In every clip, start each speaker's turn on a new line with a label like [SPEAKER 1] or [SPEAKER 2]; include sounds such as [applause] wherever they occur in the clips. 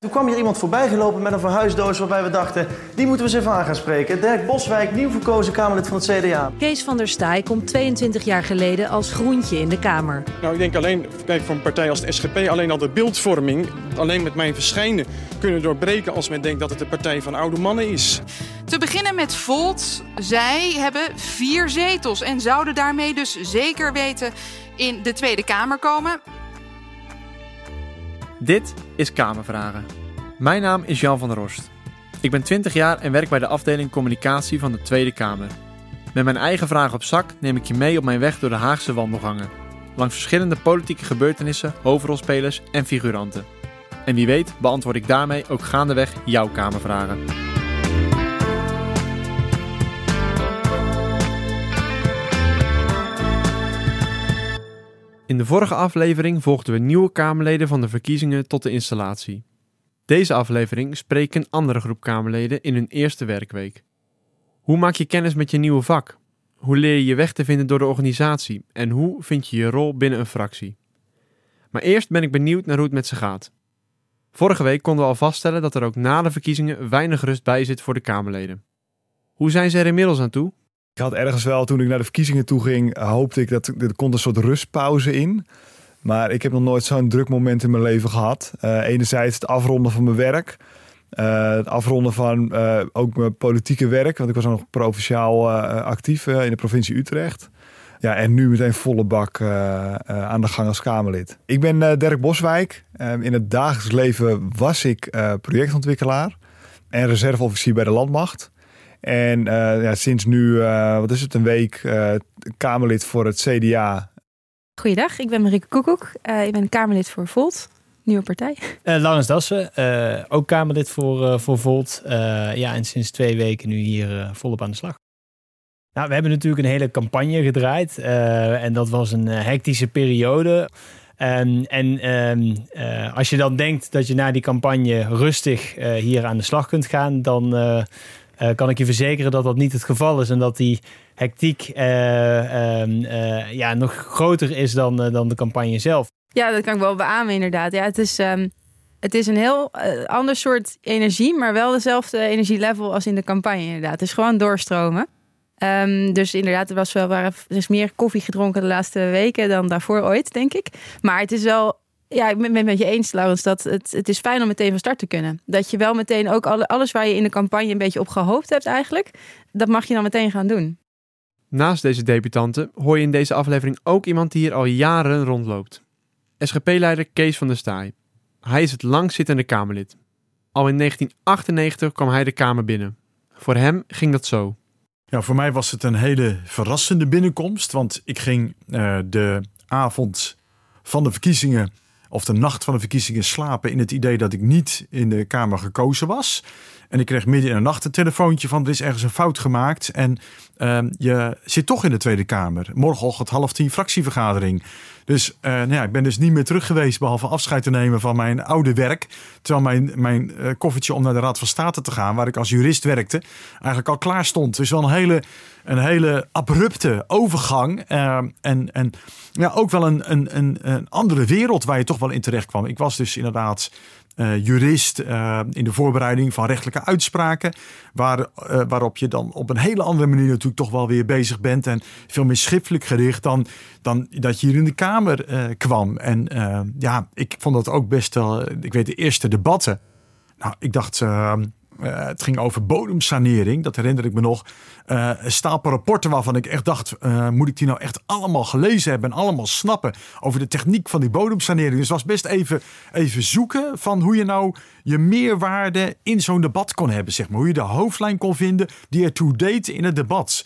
[SPEAKER 1] Toen kwam hier iemand voorbij gelopen met een verhuisdoos waarbij we dachten, die moeten we eens even aan gaan spreken. Dirk Boswijk, nieuw verkozen Kamerlid van het CDA.
[SPEAKER 2] Kees van der Staaij komt 22 jaar geleden als groentje in de Kamer.
[SPEAKER 3] Nou, ik denk alleen, kijk, voor een partij als de SGP, alleen al de beeldvorming, alleen met mijn verschijnen, kunnen doorbreken als men denkt dat het de partij van oude mannen is.
[SPEAKER 4] Te beginnen met Volt. Zij hebben vier zetels en zouden daarmee dus zeker weten in de Tweede Kamer komen.
[SPEAKER 5] Dit is Kamervragen. Mijn naam is Jan van der Rost. Ik ben 20 jaar en werk bij de afdeling communicatie van de Tweede Kamer. Met mijn eigen vragen op zak neem ik je mee op mijn weg door de Haagse wandelgangen. Langs verschillende politieke gebeurtenissen, hoofdrolspelers en figuranten. En wie weet beantwoord ik daarmee ook gaandeweg jouw Kamervragen. In de vorige aflevering volgden we nieuwe Kamerleden van de verkiezingen tot de installatie. Deze aflevering spreekt een andere groep Kamerleden in hun eerste werkweek. Hoe maak je kennis met je nieuwe vak? Hoe leer je je weg te vinden door de organisatie? En hoe vind je je rol binnen een fractie? Maar eerst ben ik benieuwd naar hoe het met ze gaat. Vorige week konden we al vaststellen dat er ook na de verkiezingen weinig rust bij zit voor de Kamerleden. Hoe zijn ze er inmiddels aan toe?
[SPEAKER 6] Ik had ergens wel, toen ik naar de verkiezingen toe ging, hoopte ik dat er een soort rustpauze in. Maar ik heb nog nooit zo'n druk moment in mijn leven gehad. Uh, enerzijds het afronden van mijn werk. Uh, het afronden van uh, ook mijn politieke werk. Want ik was nog provinciaal actief in de provincie Utrecht. Ja, en nu meteen volle bak aan de gang als Kamerlid. Ik ben Dirk Boswijk. in het dagelijks leven was ik projectontwikkelaar en reserveofficier bij de Landmacht. En uh, ja, sinds nu, uh, wat is het, een week uh, Kamerlid voor het CDA.
[SPEAKER 7] Goeiedag, ik ben Marieke Koekoek. ik ben Kamerlid voor Volt, nieuwe partij.
[SPEAKER 8] Laurens Dassen, ook Kamerlid voor, voor Volt. ja, en sinds twee weken nu hier volop aan de slag. Nou, we hebben natuurlijk een hele campagne gedraaid. en dat was een hectische periode. Um, en um, uh, als je dan denkt dat je na die campagne rustig uh, hier aan de slag kunt gaan, dan uh, kan ik je verzekeren dat dat niet het geval is en dat die hectiek uh, um, uh, ja, nog groter is dan, dan de campagne zelf.
[SPEAKER 7] Ja, dat kan ik wel beamen inderdaad. Ja, het is, um, het is een heel ander soort energie, maar wel dezelfde energielevel als in de campagne inderdaad. Het is gewoon doorstromen. Um, dus inderdaad, er, was wel, er is meer koffie gedronken de laatste weken dan daarvoor ooit, denk ik. Maar het is wel ja, ik ben het met je eens, Laurens, dat het, het is fijn om meteen van start te kunnen. Dat je wel meteen ook alle, alles waar je in de campagne een beetje op gehoopt hebt eigenlijk, dat mag je dan meteen gaan doen.
[SPEAKER 5] Naast deze debutanten hoor je in deze aflevering ook iemand die hier al jaren rondloopt. SGP-leider Kees van der Staaij. Hij is het langzittende Kamerlid. Al in 1998 kwam hij de Kamer binnen. Voor hem ging dat zo.
[SPEAKER 9] Ja, voor mij was het een hele verrassende binnenkomst, want ik ging uh, de avond van de verkiezingen of de nacht van de verkiezingen slapen in het idee dat ik niet in de Kamer gekozen was. En ik kreeg midden in de nacht een telefoontje van er is ergens een fout gemaakt en uh, je zit toch in de Tweede Kamer. Morgenochtend half tien fractievergadering. Dus uh, nou ja, ik ben dus niet meer terug geweest behalve afscheid te nemen van mijn oude werk. Terwijl mijn, mijn uh, koffertje om naar de Raad van State te gaan, waar ik als jurist werkte, eigenlijk al klaar stond. Dus wel een hele, een hele abrupte overgang. Uh, en, en ja, ook wel een, een, een, een andere wereld waar je toch wel in terecht kwam. Ik was dus inderdaad uh, jurist uh, in de voorbereiding van rechtelijke uitspraken. Waar, uh, waarop je dan op een hele andere manier natuurlijk toch wel weer bezig bent. En veel meer schriftelijk gericht dan, dan dat je hier in de Kamer kwam. En ja, ik vond dat ook best wel. Ik weet de eerste debatten. Nou, ik dacht. Uh, het ging over bodemsanering, dat herinner ik me nog. Uh, een stapel rapporten waarvan ik echt dacht: uh, moet ik die nou echt allemaal gelezen hebben en allemaal snappen over de techniek van die bodemsanering? Dus het was best even, even zoeken van hoe je nou je meerwaarde in zo'n debat kon hebben, zeg maar. Hoe je de hoofdlijn kon vinden die ertoe deed in het debat.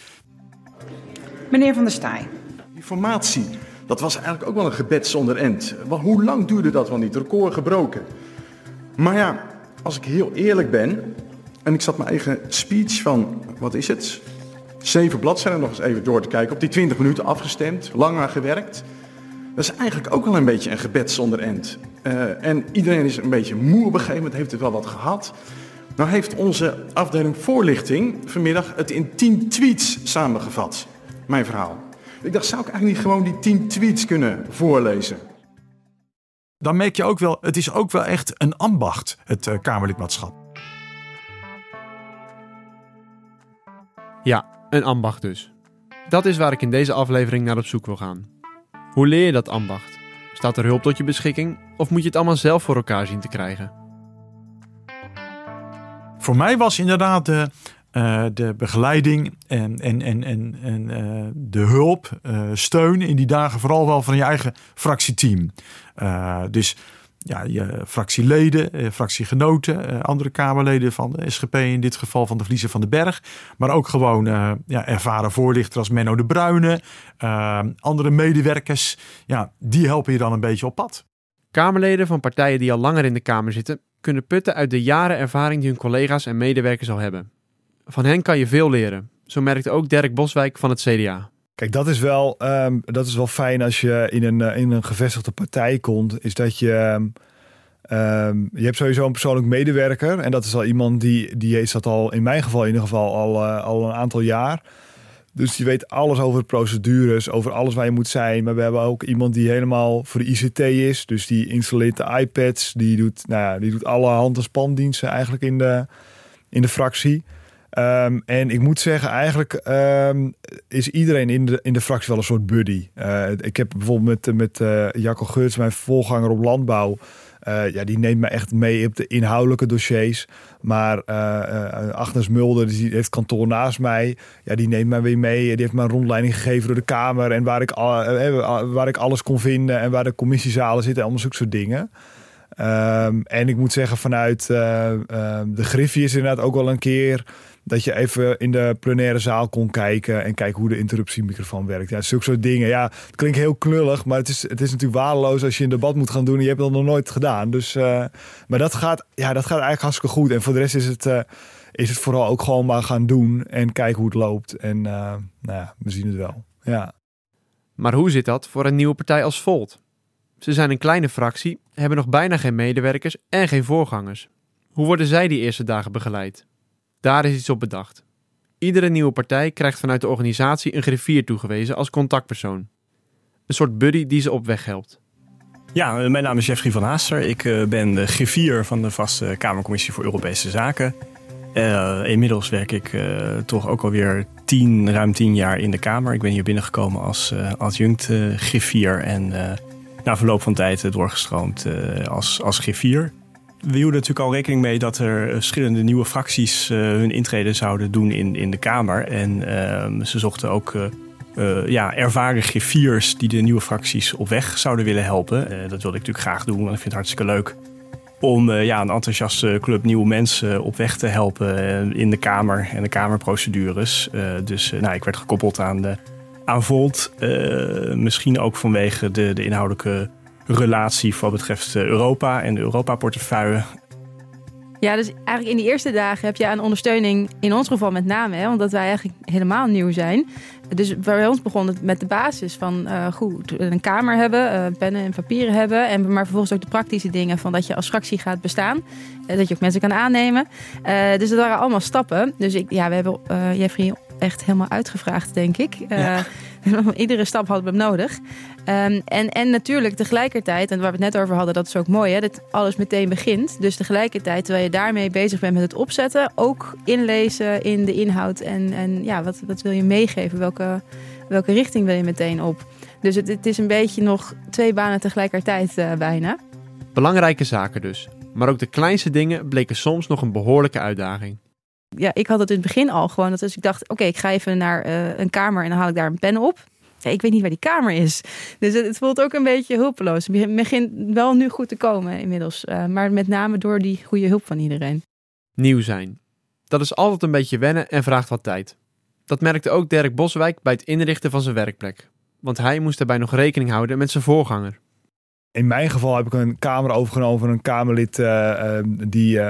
[SPEAKER 10] Meneer Van der Staaij.
[SPEAKER 11] Die formatie, dat was eigenlijk ook wel een gebed zonder end. Want hoe lang duurde dat wel niet? Record gebroken. Maar ja, als ik heel eerlijk ben, en ik zat mijn eigen speech van, wat is het? Zeven bladzijden nog eens even door te kijken. Op die 20 minuten afgestemd, lang aan gewerkt. Dat is eigenlijk ook wel een beetje een gebed zonder end. Uh, en iedereen is een beetje moe op een gegeven moment, heeft het wel wat gehad. Nou heeft onze afdeling voorlichting vanmiddag het in 10 tweets samengevat, mijn verhaal. Ik dacht, zou ik eigenlijk niet gewoon die 10 tweets kunnen voorlezen?
[SPEAKER 9] Dan merk je ook wel, het is ook wel echt een ambacht, het uh, Kamerlidmaatschap.
[SPEAKER 5] Ja, een ambacht dus. Dat is waar ik in deze aflevering naar op zoek wil gaan. Hoe leer je dat ambacht? Staat er hulp tot je beschikking of moet je het allemaal zelf voor elkaar zien te krijgen?
[SPEAKER 9] Voor mij was inderdaad de, uh, de begeleiding en, en, en, en, en uh, de hulp, uh, steun in die dagen vooral wel van je eigen fractieteam. dus ja, je fractieleden, fractiegenoten, andere Kamerleden van de SGP, in dit geval van de Vliezer van den Berg. Maar ook gewoon ja, ervaren voorlichter als Menno de Bruyne, andere medewerkers. Ja, die helpen je dan een beetje op pad.
[SPEAKER 5] Kamerleden van partijen die al langer in de Kamer zitten, kunnen putten uit de jaren ervaring die hun collega's en medewerkers al hebben. Van hen kan je veel leren. Zo merkte ook Dirk Boswijk van het CDA.
[SPEAKER 6] Kijk, dat is wel, um, dat is wel fijn als je in een, uh, in een gevestigde partij komt. Is dat je. Um, je hebt sowieso een persoonlijk medewerker. En dat is al iemand die, die heeft dat al, in mijn geval in ieder geval, al, uh, al een aantal jaar. Dus die weet alles over procedures, over alles waar je moet zijn. Maar we hebben ook iemand die helemaal voor de ICT is. Dus die installeert de iPads. Die doet, nou ja, die doet alle hand- en spandiensten eigenlijk in de, in de fractie. Um, en ik moet zeggen, eigenlijk um, is iedereen in de, in de fractie wel een soort buddy. Uh, ik heb bijvoorbeeld met, met uh, Jacco Geurts, mijn voorganger op landbouw. Uh, ja, die neemt me echt mee op de inhoudelijke dossiers. Maar Agnes Mulder, die heeft kantoor naast mij. Ja, die neemt mij weer mee. Die heeft me een rondleiding gegeven door de Kamer. En waar ik, waar ik alles kon vinden. En waar de commissiezalen zitten. Allemaal zulke soort dingen. Um, en ik moet zeggen, vanuit de Griffie is inderdaad ook wel een keer dat je even in de plenaire zaal kon kijken en kijken hoe de interruptiemicrofoon werkt. Ja, zulke soort dingen. Ja, het klinkt heel knullig, maar het is, het is natuurlijk waardeloos als je een debat moet gaan doen en je hebt dat nog nooit gedaan. Dus, uh, maar dat gaat, ja, dat gaat eigenlijk hartstikke goed. En voor de rest is het, uh, is het vooral ook gewoon maar gaan doen en kijken hoe het loopt. En uh, nou ja, we zien het wel. Ja.
[SPEAKER 5] Maar hoe zit dat voor een nieuwe partij als Volt? Ze zijn een kleine fractie, hebben nog bijna geen medewerkers en geen voorgangers. Hoe worden zij die eerste dagen begeleid? Daar is iets op bedacht. Iedere nieuwe partij krijgt vanuit de organisatie een griffier toegewezen als contactpersoon. Een soort buddy die ze op weg helpt.
[SPEAKER 12] Ja, mijn naam is Jeffrey van Haaster. Ik uh, ben de griffier van de vaste Kamercommissie voor Europese Zaken. Uh, inmiddels werk ik uh, toch ook alweer tien, ruim tien jaar in de Kamer. Ik ben hier binnengekomen als adjunct griffier en na verloop van tijd doorgestroomd als, als griffier we hielden natuurlijk al rekening mee dat er verschillende nieuwe fracties uh, hun intrede zouden doen in, in de Kamer. En uh, ze zochten ook uh, ja, ervaren griffiers die de nieuwe fracties op weg zouden willen helpen. dat wilde ik natuurlijk graag doen, want ik vind het hartstikke leuk om ja, een enthousiaste club nieuwe mensen op weg te helpen in de Kamer en de Kamerprocedures. dus nou, ik werd gekoppeld aan, de, aan Volt. misschien ook vanwege de, de inhoudelijke relatie wat betreft eh, Europa en de Europa-portefeuille.
[SPEAKER 7] Ja, dus eigenlijk in die eerste dagen heb je aan ondersteuning, in ons geval met name, omdat wij eigenlijk helemaal nieuw zijn. Dus bij ons begon het met de basis van uh, goed, een kamer hebben, uh, pennen en papieren hebben. En maar vervolgens ook de praktische dingen van dat je als fractie gaat bestaan. Uh, dat je ook mensen kan aannemen. dus dat waren allemaal stappen. Dus ik, ja, we hebben Jeffrey echt helemaal uitgevraagd, denk ik. Ja. [laughs] Iedere stap hadden we hem nodig. Um, en, en natuurlijk tegelijkertijd, en waar we het net over hadden, dat is ook mooi, hè, dat alles meteen begint. Dus tegelijkertijd, terwijl je daarmee bezig bent met het opzetten, ook inlezen in de inhoud. En, en ja, wat, wat wil je meegeven? Welke, welke richting wil je meteen op? Dus het, het is een beetje nog twee banen tegelijkertijd uh, bijna.
[SPEAKER 5] Belangrijke zaken dus. Maar ook de kleinste dingen bleken soms nog een behoorlijke uitdaging
[SPEAKER 7] ja, ik had het in het begin al gewoon. Dat dus ik dacht, oké, ik ga even naar uh, een kamer en dan haal ik daar een pen op. Ja, ik weet niet waar die kamer is. Dus het, het voelt ook een beetje hulpeloos. Het begint wel nu goed te komen inmiddels. Uh, maar met name door die goede hulp van iedereen.
[SPEAKER 5] Nieuw zijn. Dat is altijd een beetje wennen en vraagt wat tijd. Dat merkte ook Dirk Boswijk bij het inrichten van zijn werkplek. Want hij moest daarbij nog rekening houden met zijn voorganger.
[SPEAKER 6] In mijn geval heb ik een kamer overgenomen van een Kamerlid uh, die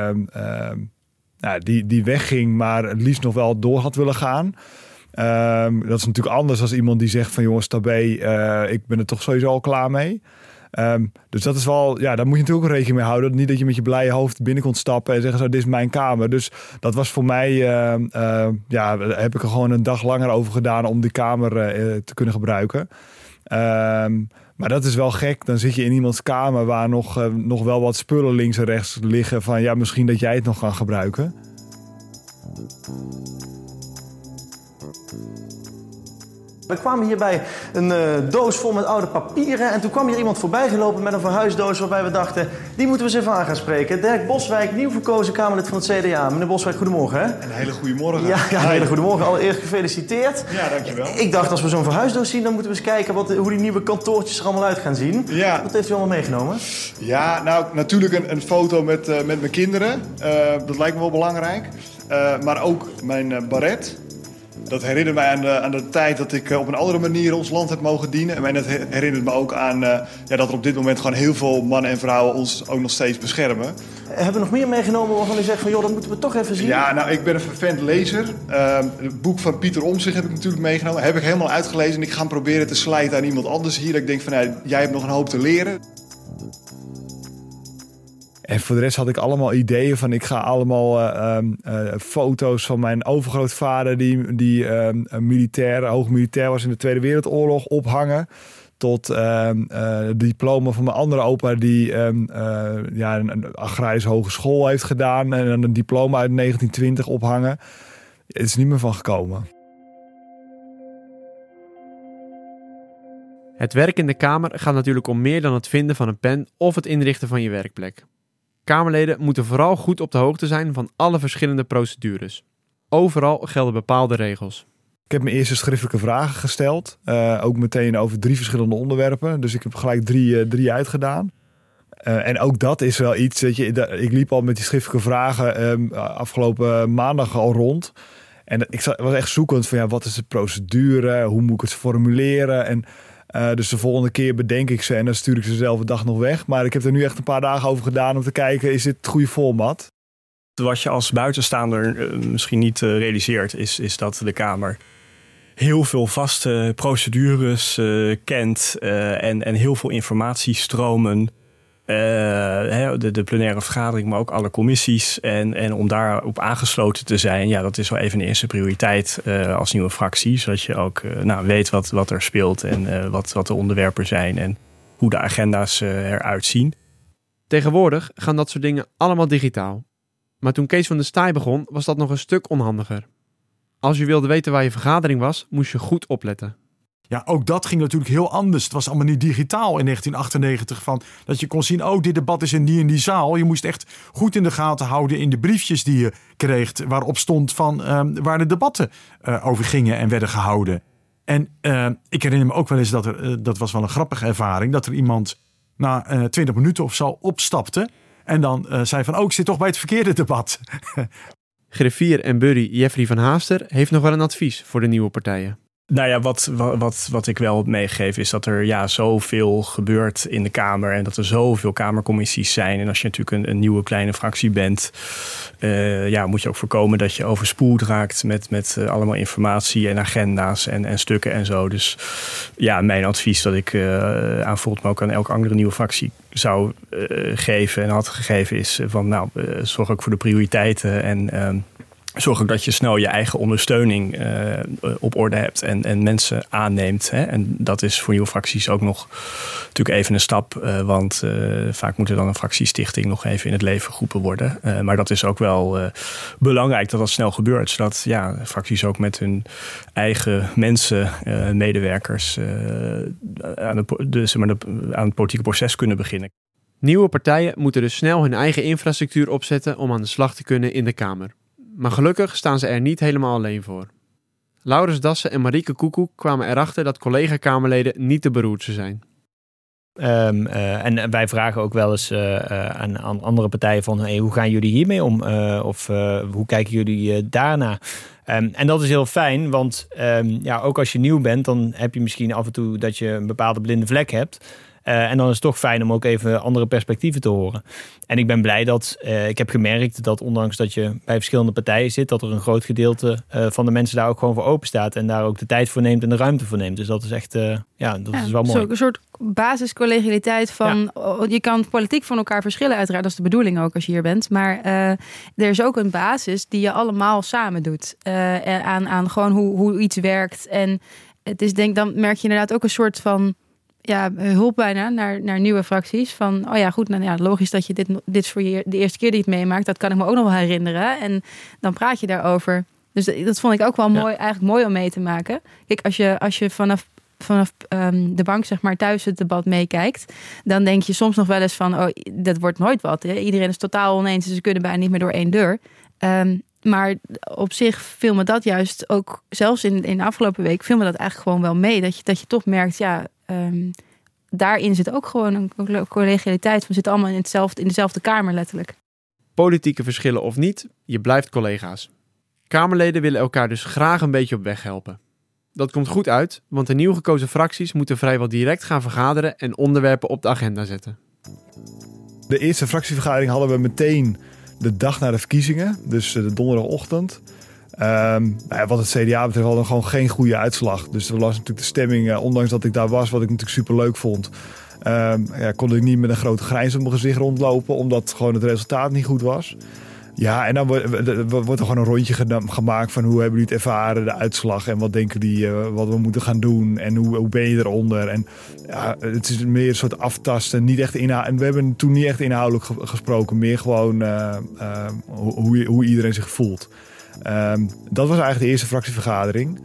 [SPEAKER 6] nou, die, die wegging, maar het liefst nog wel door had willen gaan. Um, dat is natuurlijk anders als iemand die zegt van jongens, tabé, uh, ik ben er toch sowieso al klaar mee. Um, dus dat is wel, ja, daar moet je natuurlijk ook rekening mee houden. Niet dat je met je blije hoofd binnen komt stappen en zeggen zo, dit is mijn kamer. Dus dat was voor mij, uh, uh, ja, heb ik er gewoon een dag langer over gedaan om die kamer te kunnen gebruiken. Um, Maar dat is wel gek. Dan zit je in iemands kamer waar nog, uh, nog wel wat spullen links en rechts liggen. Van ja, misschien dat jij het nog kan gebruiken.
[SPEAKER 1] We kwamen hier bij een uh, doos vol met oude papieren. En toen kwam hier iemand voorbij gelopen met een verhuisdoos waarbij we dachten... die moeten we eens even aan gaan spreken. Dirk Boswijk, nieuw verkozen Kamerlid van het CDA. Meneer Boswijk, goedemorgen. Hè?
[SPEAKER 13] Een hele goede morgen.
[SPEAKER 1] Ja, ja een hele goede morgen. Allereerst gefeliciteerd.
[SPEAKER 13] Ja, dankjewel.
[SPEAKER 1] Ik dacht, als we zo'n verhuisdoos zien... dan moeten we eens kijken wat, hoe die nieuwe kantoortjes er allemaal uit gaan zien.
[SPEAKER 13] Ja.
[SPEAKER 1] Wat heeft u allemaal meegenomen?
[SPEAKER 13] Ja, nou, natuurlijk een, een foto met, uh, met mijn kinderen. Uh, dat lijkt me wel belangrijk. maar ook mijn baret. Dat herinnert mij aan de, aan de tijd dat ik op een andere manier ons land heb mogen dienen. En dat herinnert me ook aan uh, ja, dat er op dit moment gewoon heel veel mannen en vrouwen ons ook nog steeds beschermen.
[SPEAKER 1] Hebben we nog meer meegenomen waarvan u zegt van joh, dat moeten we toch even zien?
[SPEAKER 13] Ja, nou ik ben een vervent lezer. Uh, het boek van Pieter Omtzigt heb ik natuurlijk meegenomen. Heb ik helemaal uitgelezen en ik ga hem proberen te slijten aan iemand anders hier. Dat ik denk van nou, jij hebt nog een hoop te leren.
[SPEAKER 6] En voor de rest had ik allemaal ideeën van ik ga allemaal uh, uh, foto's van mijn overgrootvader die, die uh, militair, hoog militair was in de Tweede Wereldoorlog ophangen. Tot het diploma van mijn andere opa die ja, een agrarische hogeschool heeft gedaan. En een diploma uit 1920 ophangen. Het is niet meer van gekomen.
[SPEAKER 5] Het werk in de Kamer gaat natuurlijk om meer dan het vinden van een pen of het inrichten van je werkplek. Kamerleden moeten vooral goed op de hoogte zijn van alle verschillende procedures. Overal gelden bepaalde regels.
[SPEAKER 6] Ik heb mijn eerste schriftelijke vragen gesteld. Uh, ook meteen over drie verschillende onderwerpen. Dus ik heb gelijk drie, uh, drie uitgedaan. Uh, en ook dat is wel iets. Weet je, ik liep al met die schriftelijke vragen um, afgelopen maandag al rond. En ik was echt zoekend van ja, wat is de procedure? Hoe moet ik het formuleren? En uh, dus de volgende keer bedenk ik ze en dan stuur ik ze dezelfde dag nog weg. Maar ik heb er nu echt een paar dagen over gedaan om te kijken, is dit het goede format?
[SPEAKER 12] Wat je als buitenstaander uh, misschien niet uh, realiseert, is, is dat de Kamer heel veel vaste procedures kent en, en heel veel informatiestromen. De, de plenaire vergadering, maar ook alle commissies. En, en om daarop aangesloten te zijn, ja, dat is wel even een eerste prioriteit uh, als nieuwe fractie. Zodat je ook uh, nou, weet wat, wat er speelt en wat, wat de onderwerpen zijn en hoe de agenda's eruit zien.
[SPEAKER 5] Tegenwoordig gaan dat soort dingen allemaal digitaal. Maar toen Kees van der Staaij begon, was dat nog een stuk onhandiger. Als je wilde weten waar je vergadering was, moest je goed opletten.
[SPEAKER 9] Ja, ook dat ging natuurlijk heel anders. Het was allemaal niet digitaal in 1998. Van, dat je kon zien, oh, dit debat is in die en die zaal. Je moest echt goed in de gaten houden in de briefjes die je kreeg. Waarop stond van um, waar de debatten uh, over gingen en werden gehouden. En uh, ik herinner me ook wel eens dat er, uh, dat was wel een grappige ervaring. Dat er iemand na 20 minuten of zo opstapte. En dan zei van, oh, ik zit toch bij het verkeerde debat. [laughs]
[SPEAKER 5] Griffier en Burry Jeffrey van Haaster heeft nog wel een advies voor de nieuwe partijen.
[SPEAKER 12] Nou ja, wat, wat, wat ik wel meegeef is dat er ja, zoveel gebeurt in de Kamer en dat er zoveel Kamercommissies zijn. En als je natuurlijk een, een nieuwe kleine fractie bent, uh, ja, moet je ook voorkomen dat je overspoeld raakt met, met uh, allemaal informatie en agenda's en, en stukken en zo. Dus ja, mijn advies dat ik uh, aan Volt, maar ook aan elke andere nieuwe fractie zou geven en had gegeven is van nou, zorg ook voor de prioriteiten en ehm, zorg ook dat je snel je eigen ondersteuning uh, op orde hebt en, en mensen aanneemt. Hè? En dat is voor nieuwe fracties ook nog natuurlijk even een stap. Uh, want uh, vaak moet er dan een fractiestichting nog even in het leven geroepen worden. maar dat is ook wel belangrijk dat dat snel gebeurt. Zodat ja, fracties ook met hun eigen mensen, medewerkers aan, de, maar, aan het politieke proces kunnen beginnen.
[SPEAKER 5] Nieuwe partijen moeten dus snel hun eigen infrastructuur opzetten om aan de slag te kunnen in de Kamer. Maar gelukkig staan ze er niet helemaal alleen voor. Laurens Dassen en Marieke Koekoek kwamen erachter dat collega-Kamerleden niet te beroerdste zijn.
[SPEAKER 8] Um, uh, en wij vragen ook wel eens uh, uh, aan, aan, andere partijen van hey, hoe gaan jullie hiermee om? of hoe kijken jullie daarna? Um, en dat is heel fijn, want um, ja, ook als je nieuw bent, dan heb je misschien af en toe dat je een bepaalde blinde vlek hebt. Uh, en dan is het toch fijn om ook even andere perspectieven te horen. En ik ben blij dat uh, ik heb gemerkt dat ondanks dat je bij verschillende partijen zit, dat er een groot gedeelte uh, van de mensen daar ook gewoon voor open staat. En daar ook de tijd voor neemt en de ruimte voor neemt. Dus dat is echt, ja, dat ja, is wel mooi.
[SPEAKER 7] Een soort basiscollegialiteit van, ja. je kan politiek van elkaar verschillen uiteraard. Dat is de bedoeling ook als je hier bent. Maar er is ook een basis die je allemaal samen doet. aan, aan gewoon hoe, hoe iets werkt. En het is denk dan merk je inderdaad ook een soort van ja, hulp bijna naar, naar nieuwe fracties. Van, oh ja, goed, nou ja, logisch dat je dit, dit is voor je de eerste keer die het meemaakt. Dat kan ik me ook nog wel herinneren. En dan praat je daarover. Dus dat vond ik ook wel mooi, eigenlijk mooi om mee te maken. Kijk, als je, als je vanaf vanaf um, de bank zeg maar thuis het debat meekijkt, dan denk je soms nog wel eens van, oh, dat wordt nooit wat. Hè? Iedereen is totaal oneens, dus ze kunnen bijna niet meer door één deur. Um, maar op zich viel me dat juist ook, zelfs in, in de afgelopen week, viel me dat eigenlijk gewoon wel mee. Dat je, dat je toch merkt, ja, um, daarin zit ook gewoon een collegialiteit. We zitten allemaal in, hetzelfde, in dezelfde kamer letterlijk.
[SPEAKER 5] Politieke verschillen of niet, je blijft collega's. Kamerleden willen elkaar dus graag een beetje op weg helpen. Dat komt goed uit, want de nieuw gekozen fracties moeten vrijwel direct gaan vergaderen en onderwerpen op de agenda zetten.
[SPEAKER 6] De eerste fractievergadering hadden we meteen de dag na de verkiezingen, dus de donderdagochtend. Um, wat het CDA betreft hadden we gewoon geen goede uitslag. Dus er was natuurlijk de stemming, uh, ondanks dat ik daar was, wat ik natuurlijk super leuk vond. Um, ja, kon ik niet met een grote grijns op mijn gezicht rondlopen, omdat gewoon het resultaat niet goed was. Ja, en dan wordt, er gewoon een rondje gemaakt van hoe hebben jullie het ervaren, de uitslag en wat denken jullie uh, wat we moeten gaan doen en hoe, hoe ben je eronder. En ja, het is meer een soort aftasten, niet echt. En we hebben toen niet echt inhoudelijk gesproken, meer gewoon uh, hoe, hoe iedereen zich voelt. Um, dat was eigenlijk de eerste fractievergadering.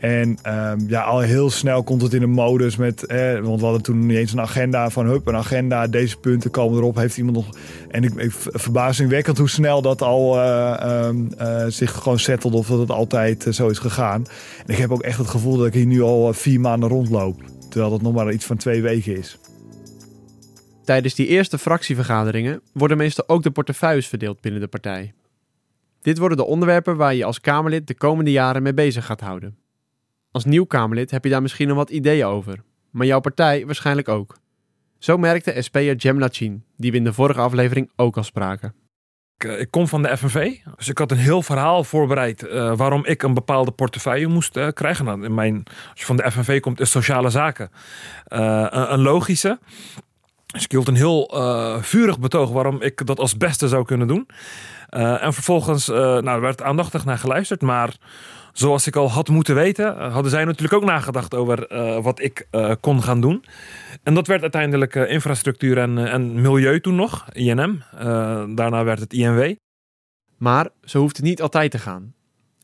[SPEAKER 6] En um, ja, al heel snel komt het in een modus met. Eh, want we hadden toen niet eens een agenda van hup, een agenda, deze punten komen erop. Heeft iemand nog. En ik, ik verbazingwekkend hoe snel dat al uh, um, uh, zich gewoon settelt of dat het altijd zo is gegaan. Ik heb ook echt het gevoel dat ik hier nu al vier maanden rondloop. Terwijl het nog maar iets van twee weken is.
[SPEAKER 5] Tijdens die eerste fractievergaderingen worden meestal ook de portefeuilles verdeeld binnen de partij. Dit worden de onderwerpen waar je als Kamerlid de komende jaren mee bezig gaat houden. Als nieuw Kamerlid heb je daar misschien nog wat ideeën over, maar jouw partij waarschijnlijk ook. Zo merkte SP'er Jem Lachin, die we in de vorige aflevering ook al spraken.
[SPEAKER 14] Ik, eh, kom van de FNV, dus ik had een heel verhaal voorbereid uh, waarom ik een bepaalde portefeuille moest uh, krijgen. Nou, in mijn, als je van de FNV komt, is sociale zaken een, een, logische. Dus ik hield een heel vurig betoog waarom ik dat als beste zou kunnen doen. en vervolgens nou, werd aandachtig naar geluisterd, maar zoals ik al had moeten weten, eh, hadden zij natuurlijk ook nagedacht over uh, wat ik uh, kon gaan doen. En dat werd uiteindelijk uh, infrastructuur en, en, milieu toen nog, INM. daarna werd het INW.
[SPEAKER 5] Maar zo hoeft het niet altijd te gaan.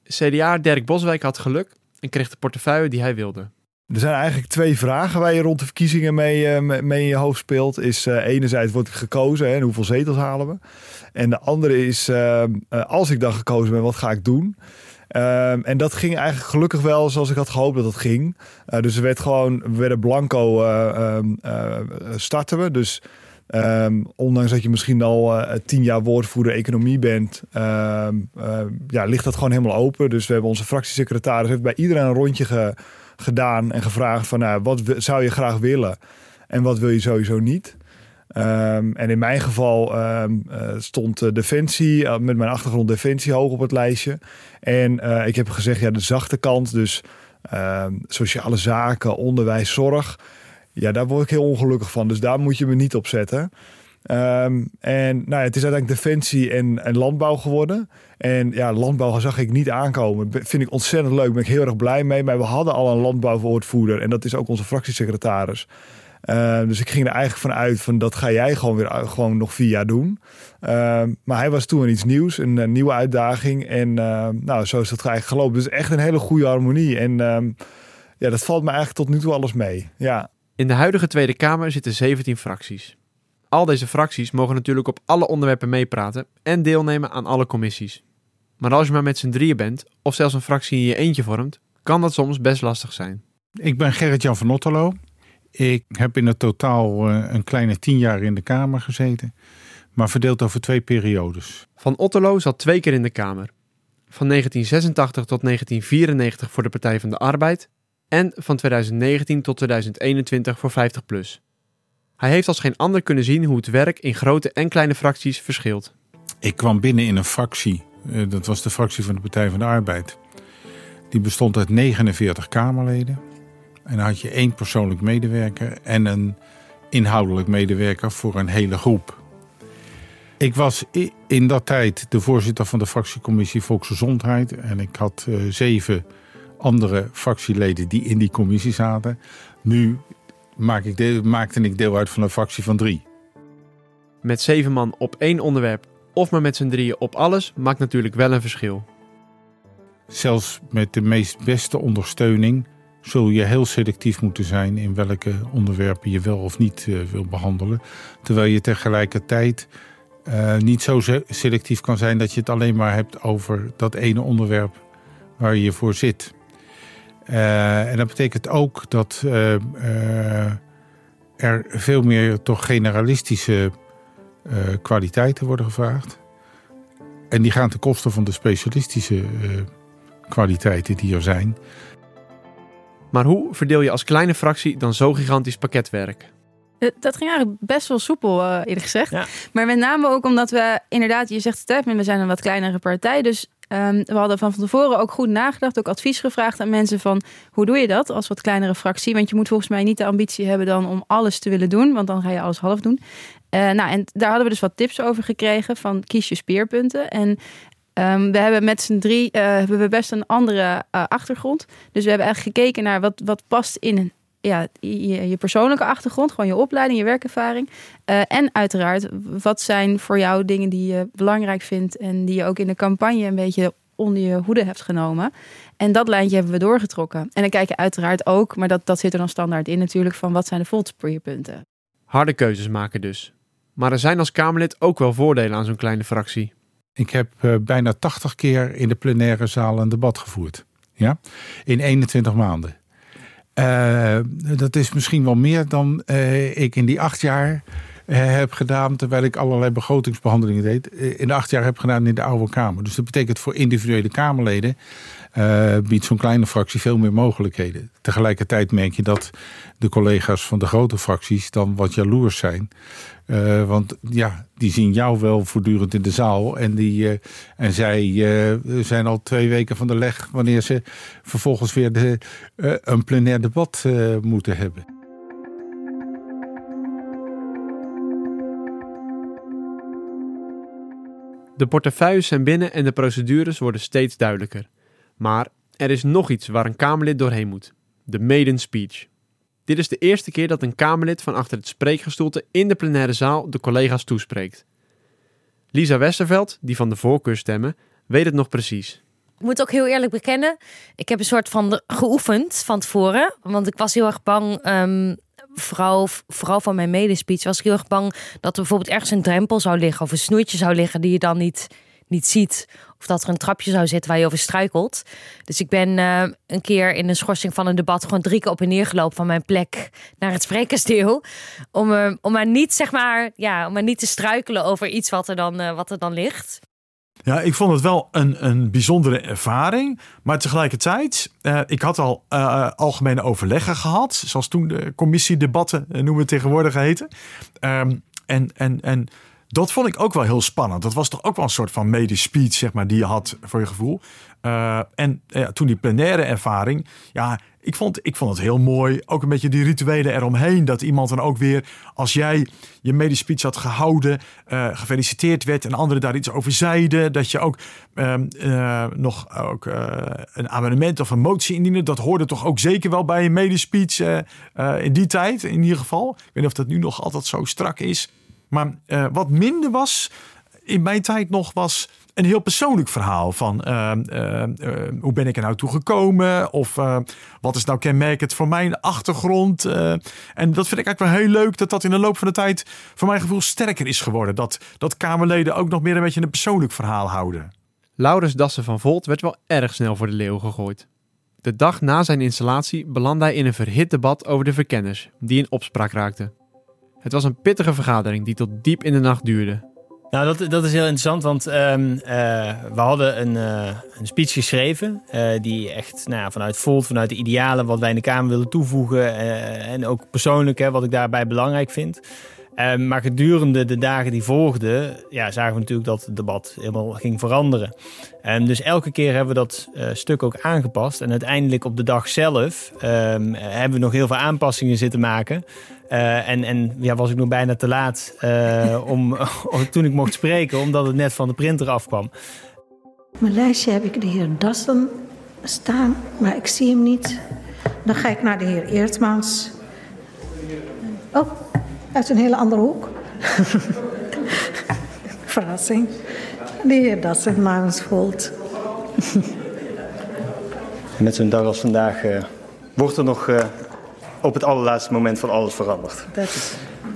[SPEAKER 5] CDA Dirk Boswijk had geluk en kreeg de portefeuille die hij wilde.
[SPEAKER 6] Er zijn eigenlijk twee vragen waar je rond de verkiezingen mee, mee in je hoofd speelt. Is enerzijds word ik gekozen en hoeveel zetels halen we? En de andere is als ik dan gekozen ben, wat ga ik doen? Um, en dat ging eigenlijk gelukkig wel zoals ik had gehoopt dat het ging. Dus er werd gewoon, we werden blanco uh, starten we. Dus um, ondanks dat je misschien al tien jaar woordvoerder economie bent, ja, ligt dat gewoon helemaal open. Dus we hebben onze fractiesecretaris heeft bij iedereen een rondje ge, gedaan en gevraagd van nou, wat zou je graag willen en wat wil je sowieso niet. Um, en in mijn geval um, uh, stond Defensie, uh, met mijn achtergrond Defensie, hoog op het lijstje. En ik heb gezegd, ja, de zachte kant, dus um, sociale zaken, onderwijs, zorg. Ja, daar word ik heel ongelukkig van. Dus daar moet je me niet op zetten. En nou het is uiteindelijk Defensie en, en landbouw geworden. En ja, landbouw zag ik niet aankomen. Vind ik ontzettend leuk, ben ik heel erg blij mee. Maar we hadden al een landbouwwoordvoerder en dat is ook onze fractiesecretaris. Uh, dus ik ging er eigenlijk van uit van dat ga jij gewoon weer gewoon nog vier jaar doen. Uh, maar hij was toen iets nieuws, een, nieuwe uitdaging. En nou, zo is het eigenlijk gelopen. Dus echt een hele goede harmonie. En ehm, ja, dat valt me eigenlijk tot nu toe alles mee. Ja.
[SPEAKER 5] In de huidige Tweede Kamer zitten 17 fracties. Al deze fracties mogen natuurlijk op alle onderwerpen meepraten en deelnemen aan alle commissies. Maar als je maar met z'n drieën bent, of zelfs een fractie in je eentje vormt, kan dat soms best lastig zijn.
[SPEAKER 15] Ik ben Gerrit-Jan van Otterlo. Ik heb in het totaal eh, een kleine tien jaar in de Kamer gezeten, maar verdeeld over twee periodes.
[SPEAKER 5] Van Otterlo zat twee keer in de Kamer. Van 1986 tot 1994 voor de Partij van de Arbeid en van 2019 tot 2021 voor 50PLUS. Hij heeft als geen ander kunnen zien hoe het werk in grote en kleine fracties verschilt.
[SPEAKER 15] Ik kwam binnen in een fractie, eh, dat was de fractie van de Partij van de Arbeid. Die bestond uit 49 Kamerleden. En dan had je één persoonlijk medewerker en een inhoudelijk medewerker voor een hele groep. Ik was in dat tijd de voorzitter van de fractiecommissie Volksgezondheid. En ik had uh, zeven andere fractieleden die in die commissie zaten. Nu maak ik deel, maakte ik deel uit van een fractie van drie.
[SPEAKER 5] Met zeven man op één onderwerp of maar met z'n drieën op alles maakt natuurlijk wel een verschil.
[SPEAKER 15] Zelfs met de meest beste ondersteuning zul je heel selectief moeten zijn in welke onderwerpen je wel of niet uh, wil behandelen. Terwijl je tegelijkertijd uh, niet zo selectief kan zijn dat je het alleen maar hebt over dat ene onderwerp waar je voor zit. Uh, en dat betekent ook dat er veel meer toch generalistische kwaliteiten worden gevraagd. En die gaan ten koste van de specialistische kwaliteiten die er zijn.
[SPEAKER 5] Maar hoe verdeel je als kleine fractie dan zo gigantisch pakketwerk?
[SPEAKER 7] Eh, dat ging eigenlijk best wel soepel, eerlijk gezegd. Maar met name ook omdat we inderdaad, je zegt het we zijn een wat kleinere partij. Dus um, we hadden van tevoren ook goed nagedacht, ook advies gevraagd aan mensen van hoe doe je dat als wat kleinere fractie? Want je moet volgens mij niet de ambitie hebben dan om alles te willen doen, want dan ga je alles half doen. Uh, nou, en daar hadden we dus wat tips over gekregen van kies je speerpunten. En Um, we hebben met z'n drie uh, hebben we best een andere uh, achtergrond. Dus we hebben eigenlijk gekeken naar wat, wat past in ja, je, je, persoonlijke achtergrond, gewoon je opleiding, je werkervaring. Uh, en uiteraard, wat zijn voor jou dingen die je belangrijk vindt en die je ook in de campagne een beetje onder je hoede hebt genomen. En dat lijntje hebben we doorgetrokken. En dan kijk je uiteraard ook, maar dat, dat zit er dan standaard in natuurlijk, van wat zijn de voltsprierpunten.
[SPEAKER 5] Harde keuzes maken dus. Maar er zijn als Kamerlid ook wel voordelen aan zo'n kleine fractie.
[SPEAKER 15] Ik heb uh, bijna 80 keer in de plenaire zaal een debat gevoerd. Ja? In 21 maanden. Uh, dat is misschien wel meer dan uh, ik in die acht jaar heb gedaan, terwijl ik allerlei begrotingsbehandelingen deed. In de acht jaar heb gedaan in de Oude Kamer. Dus dat betekent voor individuele Kamerleden uh, biedt zo'n kleine fractie veel meer mogelijkheden. Tegelijkertijd merk je dat de collega's van de grote fracties dan wat jaloers zijn. Uh, want ja, die zien jou wel voortdurend in de zaal. En, die, en zij zijn al twee weken van de leg wanneer ze vervolgens weer de, een plenair debat moeten hebben.
[SPEAKER 5] De portefeuilles zijn binnen en de procedures worden steeds duidelijker. Maar er is nog iets waar een Kamerlid doorheen moet: de maiden speech. Dit is de eerste keer dat een Kamerlid van achter het spreekgestoelte in de plenaire zaal de collega's toespreekt. Lisa Westerveld, die van de voorkeur stemmen, weet het nog precies.
[SPEAKER 16] Ik moet ook heel eerlijk bekennen, ik heb een soort van geoefend van tevoren. Want ik was heel erg bang, um, vooral, vooral van mijn medespeech, was ik heel erg bang dat er bijvoorbeeld ergens een drempel zou liggen of een snoertje zou liggen die je dan niet, niet ziet. Of dat er een trapje zou zitten waar je over struikelt. Dus ik ben uh, een keer in een schorsing van een debat gewoon drie keer op en neer gelopen van mijn plek naar het sprekersdeel. Om, uh, om maar niet, zeg maar, ja, om maar niet te struikelen over iets wat er dan, uh, wat er dan ligt.
[SPEAKER 9] Ja, ik vond het wel een, een bijzondere ervaring. Maar tegelijkertijd, uh, ik had al uh, algemene overleggen gehad. Zoals toen de commissiedebatten, noemen we tegenwoordig heten. Um, en, en, en dat vond ik ook wel heel spannend. Dat was toch ook wel een soort van mede speech, zeg maar, die je had voor je gevoel. En toen die plenaire ervaring, ja, ik vond, ik vond het heel mooi. Ook een beetje die rituelen eromheen. Dat iemand dan ook weer, als jij je speech had gehouden, uh, gefeliciteerd werd en anderen daar iets over zeiden. Dat je ook um, uh, nog ook, uh, een amendement of een motie indiende. Dat hoorde toch ook zeker wel bij een speech in die tijd, in ieder geval. Ik weet niet of dat nu nog altijd zo strak is. Maar wat minder was in mijn tijd nog was een heel persoonlijk verhaal van uh, uh, hoe ben ik er nou toe gekomen of wat is nou kenmerkend voor mijn achtergrond. en dat vind ik eigenlijk wel heel leuk dat dat in de loop van de tijd voor mijn gevoel sterker is geworden. Dat, dat Kamerleden ook nog meer een beetje een persoonlijk verhaal houden.
[SPEAKER 5] Laurens Dassen van Volt werd wel erg snel voor de leeuw gegooid. De dag na zijn installatie belandde hij in een verhit debat over de verkenners, die in opspraak raakten. Het was een pittige vergadering die tot diep in de nacht duurde.
[SPEAKER 8] Nou, dat, dat is heel interessant, want um, uh, we hadden een, uh, een speech geschreven. Uh, die echt nou ja, vanuit Volt, vanuit de idealen wat wij in de Kamer willen toevoegen. en ook persoonlijk, hè, wat ik daarbij belangrijk vind. Um, maar gedurende de dagen die volgden, ja, zagen we natuurlijk dat het debat helemaal ging veranderen. Um, dus elke keer hebben we dat stuk ook aangepast. En uiteindelijk op de dag zelf hebben we nog heel veel aanpassingen zitten maken. Uh, en en ja, was ik nog bijna te laat uh, [laughs] om, toen ik mocht spreken, omdat het net van de printer afkwam.
[SPEAKER 17] Op mijn lijstje heb ik de heer Dassen staan, maar ik zie hem niet. Dan ga ik naar de heer Eertmans. Oh, uit een hele andere hoek. [laughs] Verrassing. De heer Dassen namens Volt.
[SPEAKER 18] Met zo'n dag als vandaag eh, wordt er nog eh, op het allerlaatste moment van alles veranderd.
[SPEAKER 17] Dat is...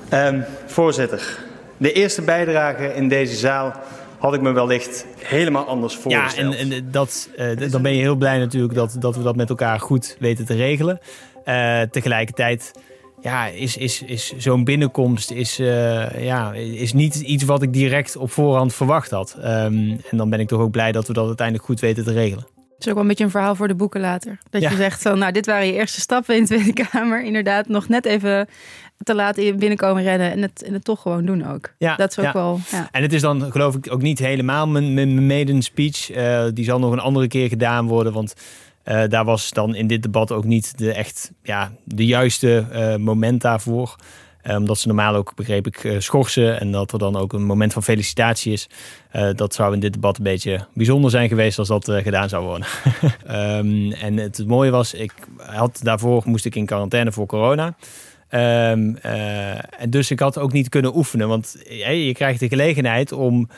[SPEAKER 18] Ehm, voorzitter, de eerste bijdrage in deze zaal had ik me wellicht helemaal anders
[SPEAKER 8] Ja,
[SPEAKER 18] voorgesteld.
[SPEAKER 8] en, en dat, eh, dan ben je heel blij natuurlijk dat, dat we dat met elkaar goed weten te regelen. Eh, tegelijkertijd ja, is, is, is zo'n binnenkomst is, eh, ja, is niet iets wat ik direct op voorhand verwacht had. Ehm, en dan ben ik toch ook blij dat we dat uiteindelijk goed weten te regelen.
[SPEAKER 7] Het is ook wel een beetje een verhaal voor de boeken later. Dat
[SPEAKER 8] Ja.
[SPEAKER 7] je zegt van, nou, dit waren je eerste stappen in de Tweede Kamer. Inderdaad, nog net even te laat in- binnenkomen rennen en het, en het toch gewoon doen ook.
[SPEAKER 8] Ja,
[SPEAKER 7] dat is ook
[SPEAKER 8] ja.
[SPEAKER 7] wel. Ja.
[SPEAKER 8] En het is dan geloof ik ook niet helemaal mijn, mijn mijn maiden speech. Eh, die zal nog een andere keer gedaan worden. Want eh, daar was dan in dit debat ook niet de echt ja, de juiste eh, moment daarvoor. Eh, omdat ze normaal ook, begreep ik, eh, schorsen. En dat er dan ook een moment van felicitatie is. Eh, dat zou in dit debat een beetje bijzonder zijn geweest als dat gedaan zou worden. [laughs] Ehm, en het, mooie was, ik had daarvoor moest ik in quarantaine voor corona. Ehm, eh, en dus ik had ook niet kunnen oefenen. Want je krijgt de gelegenheid om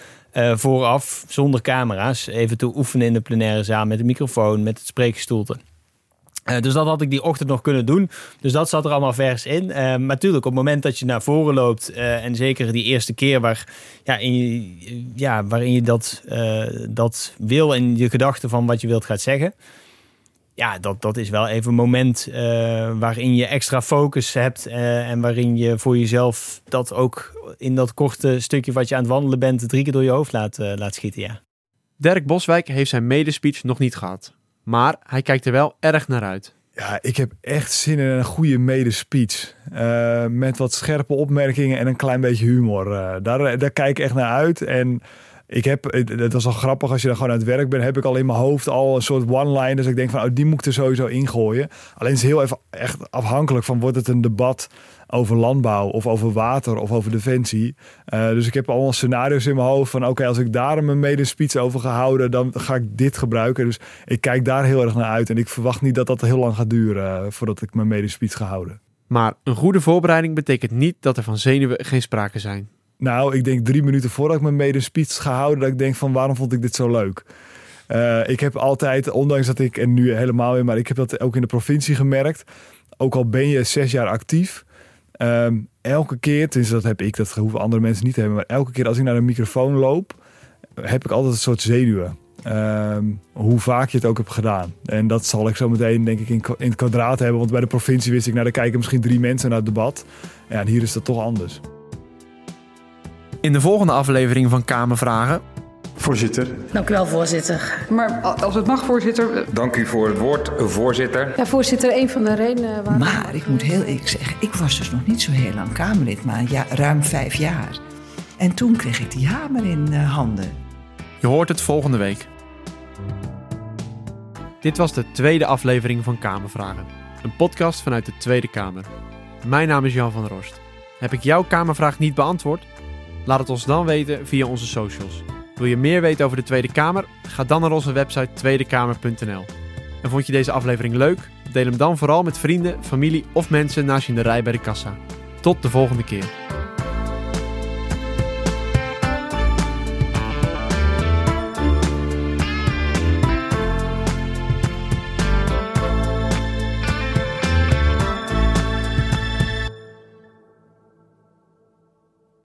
[SPEAKER 8] vooraf, zonder camera's, even te oefenen in de plenaire zaal met een microfoon, met het spreekgestoelte. Eh, dus dat had ik die ochtend nog kunnen doen. Dus dat zat er allemaal vers in. Eh, maar natuurlijk, op het moment dat je naar voren loopt... eh, en zeker die eerste keer waar, ja, in ja, waarin je dat, dat wil... en je gedachten van wat je wilt gaat zeggen... ja, dat, dat is wel even een moment waarin je extra focus hebt... en waarin je voor jezelf dat ook in dat korte stukje wat je aan het wandelen bent... drie keer door je hoofd laat, laat schieten, ja.
[SPEAKER 5] Dirk Boswijk heeft zijn medespeech nog niet gehad. Maar hij kijkt er wel erg naar uit.
[SPEAKER 6] Ja, ik heb echt zin in een goede medespeech. Eh met wat scherpe opmerkingen en een klein beetje humor. Eh, daar, daar kijk ik echt naar uit. En ik heb, het het was al grappig als je dan gewoon aan het werk bent, heb ik al in mijn hoofd al een soort one-line. Dus ik denk van, oh, die moet ik er sowieso ingooien. Alleen het is heel even echt afhankelijk van, wordt het een debat over landbouw of over water of over defensie. Eh, dus ik heb allemaal scenario's in mijn hoofd van, oké, als ik daar mijn medespeech over ga houden, dan ga ik dit gebruiken. Dus ik kijk daar heel erg naar uit. En ik verwacht niet dat dat heel lang gaat duren eh, voordat ik mijn medespeech ga houden.
[SPEAKER 5] Maar een goede voorbereiding betekent niet dat er van zenuwen geen sprake zijn.
[SPEAKER 6] Nou, ik denk drie minuten voordat ik mijn medespeech ga houden, dat ik denk van waarom vond ik dit zo leuk? Eh, ik heb altijd, ondanks dat ik, en nu helemaal weer, maar ik heb dat ook in de provincie gemerkt. Ook al ben je zes jaar actief, ehm, elke keer, tenminste dat heb ik, dat hoeven andere mensen niet te hebben, maar elke keer als ik naar een microfoon loop, heb ik altijd een soort zenuwen. Ehm, hoe vaak je het ook hebt gedaan. En dat zal ik zo meteen denk ik in, in het kwadraat hebben. Want bij de provincie wist ik, nou, daar kijken misschien drie mensen naar het debat. Ja, en hier is dat toch anders.
[SPEAKER 5] In de volgende aflevering van Kamervragen.
[SPEAKER 11] Voorzitter.
[SPEAKER 10] Dank u wel, voorzitter.
[SPEAKER 4] Maar als het mag, voorzitter.
[SPEAKER 19] Dank u voor het woord, voorzitter.
[SPEAKER 17] Ja, voorzitter, een van de redenen waarom...
[SPEAKER 10] Maar ik moet heel eerlijk zeggen, ik was dus nog niet zo heel lang Kamerlid, maar ja, ruim vijf jaar. En toen kreeg ik die hamer in eh, handen.
[SPEAKER 5] Je hoort het volgende week. Dit was de tweede aflevering van Kamervragen. Een podcast vanuit de Tweede Kamer. Mijn naam is Jan van der Horst. Heb ik jouw Kamervraag niet beantwoord? Laat het ons dan weten via onze socials. Wil je meer weten over de Tweede Kamer? Ga dan naar onze website tweedekamer.nl. En vond je deze aflevering leuk? Deel hem dan vooral met vrienden, familie of mensen naast je in de rij bij de kassa. Tot de volgende keer.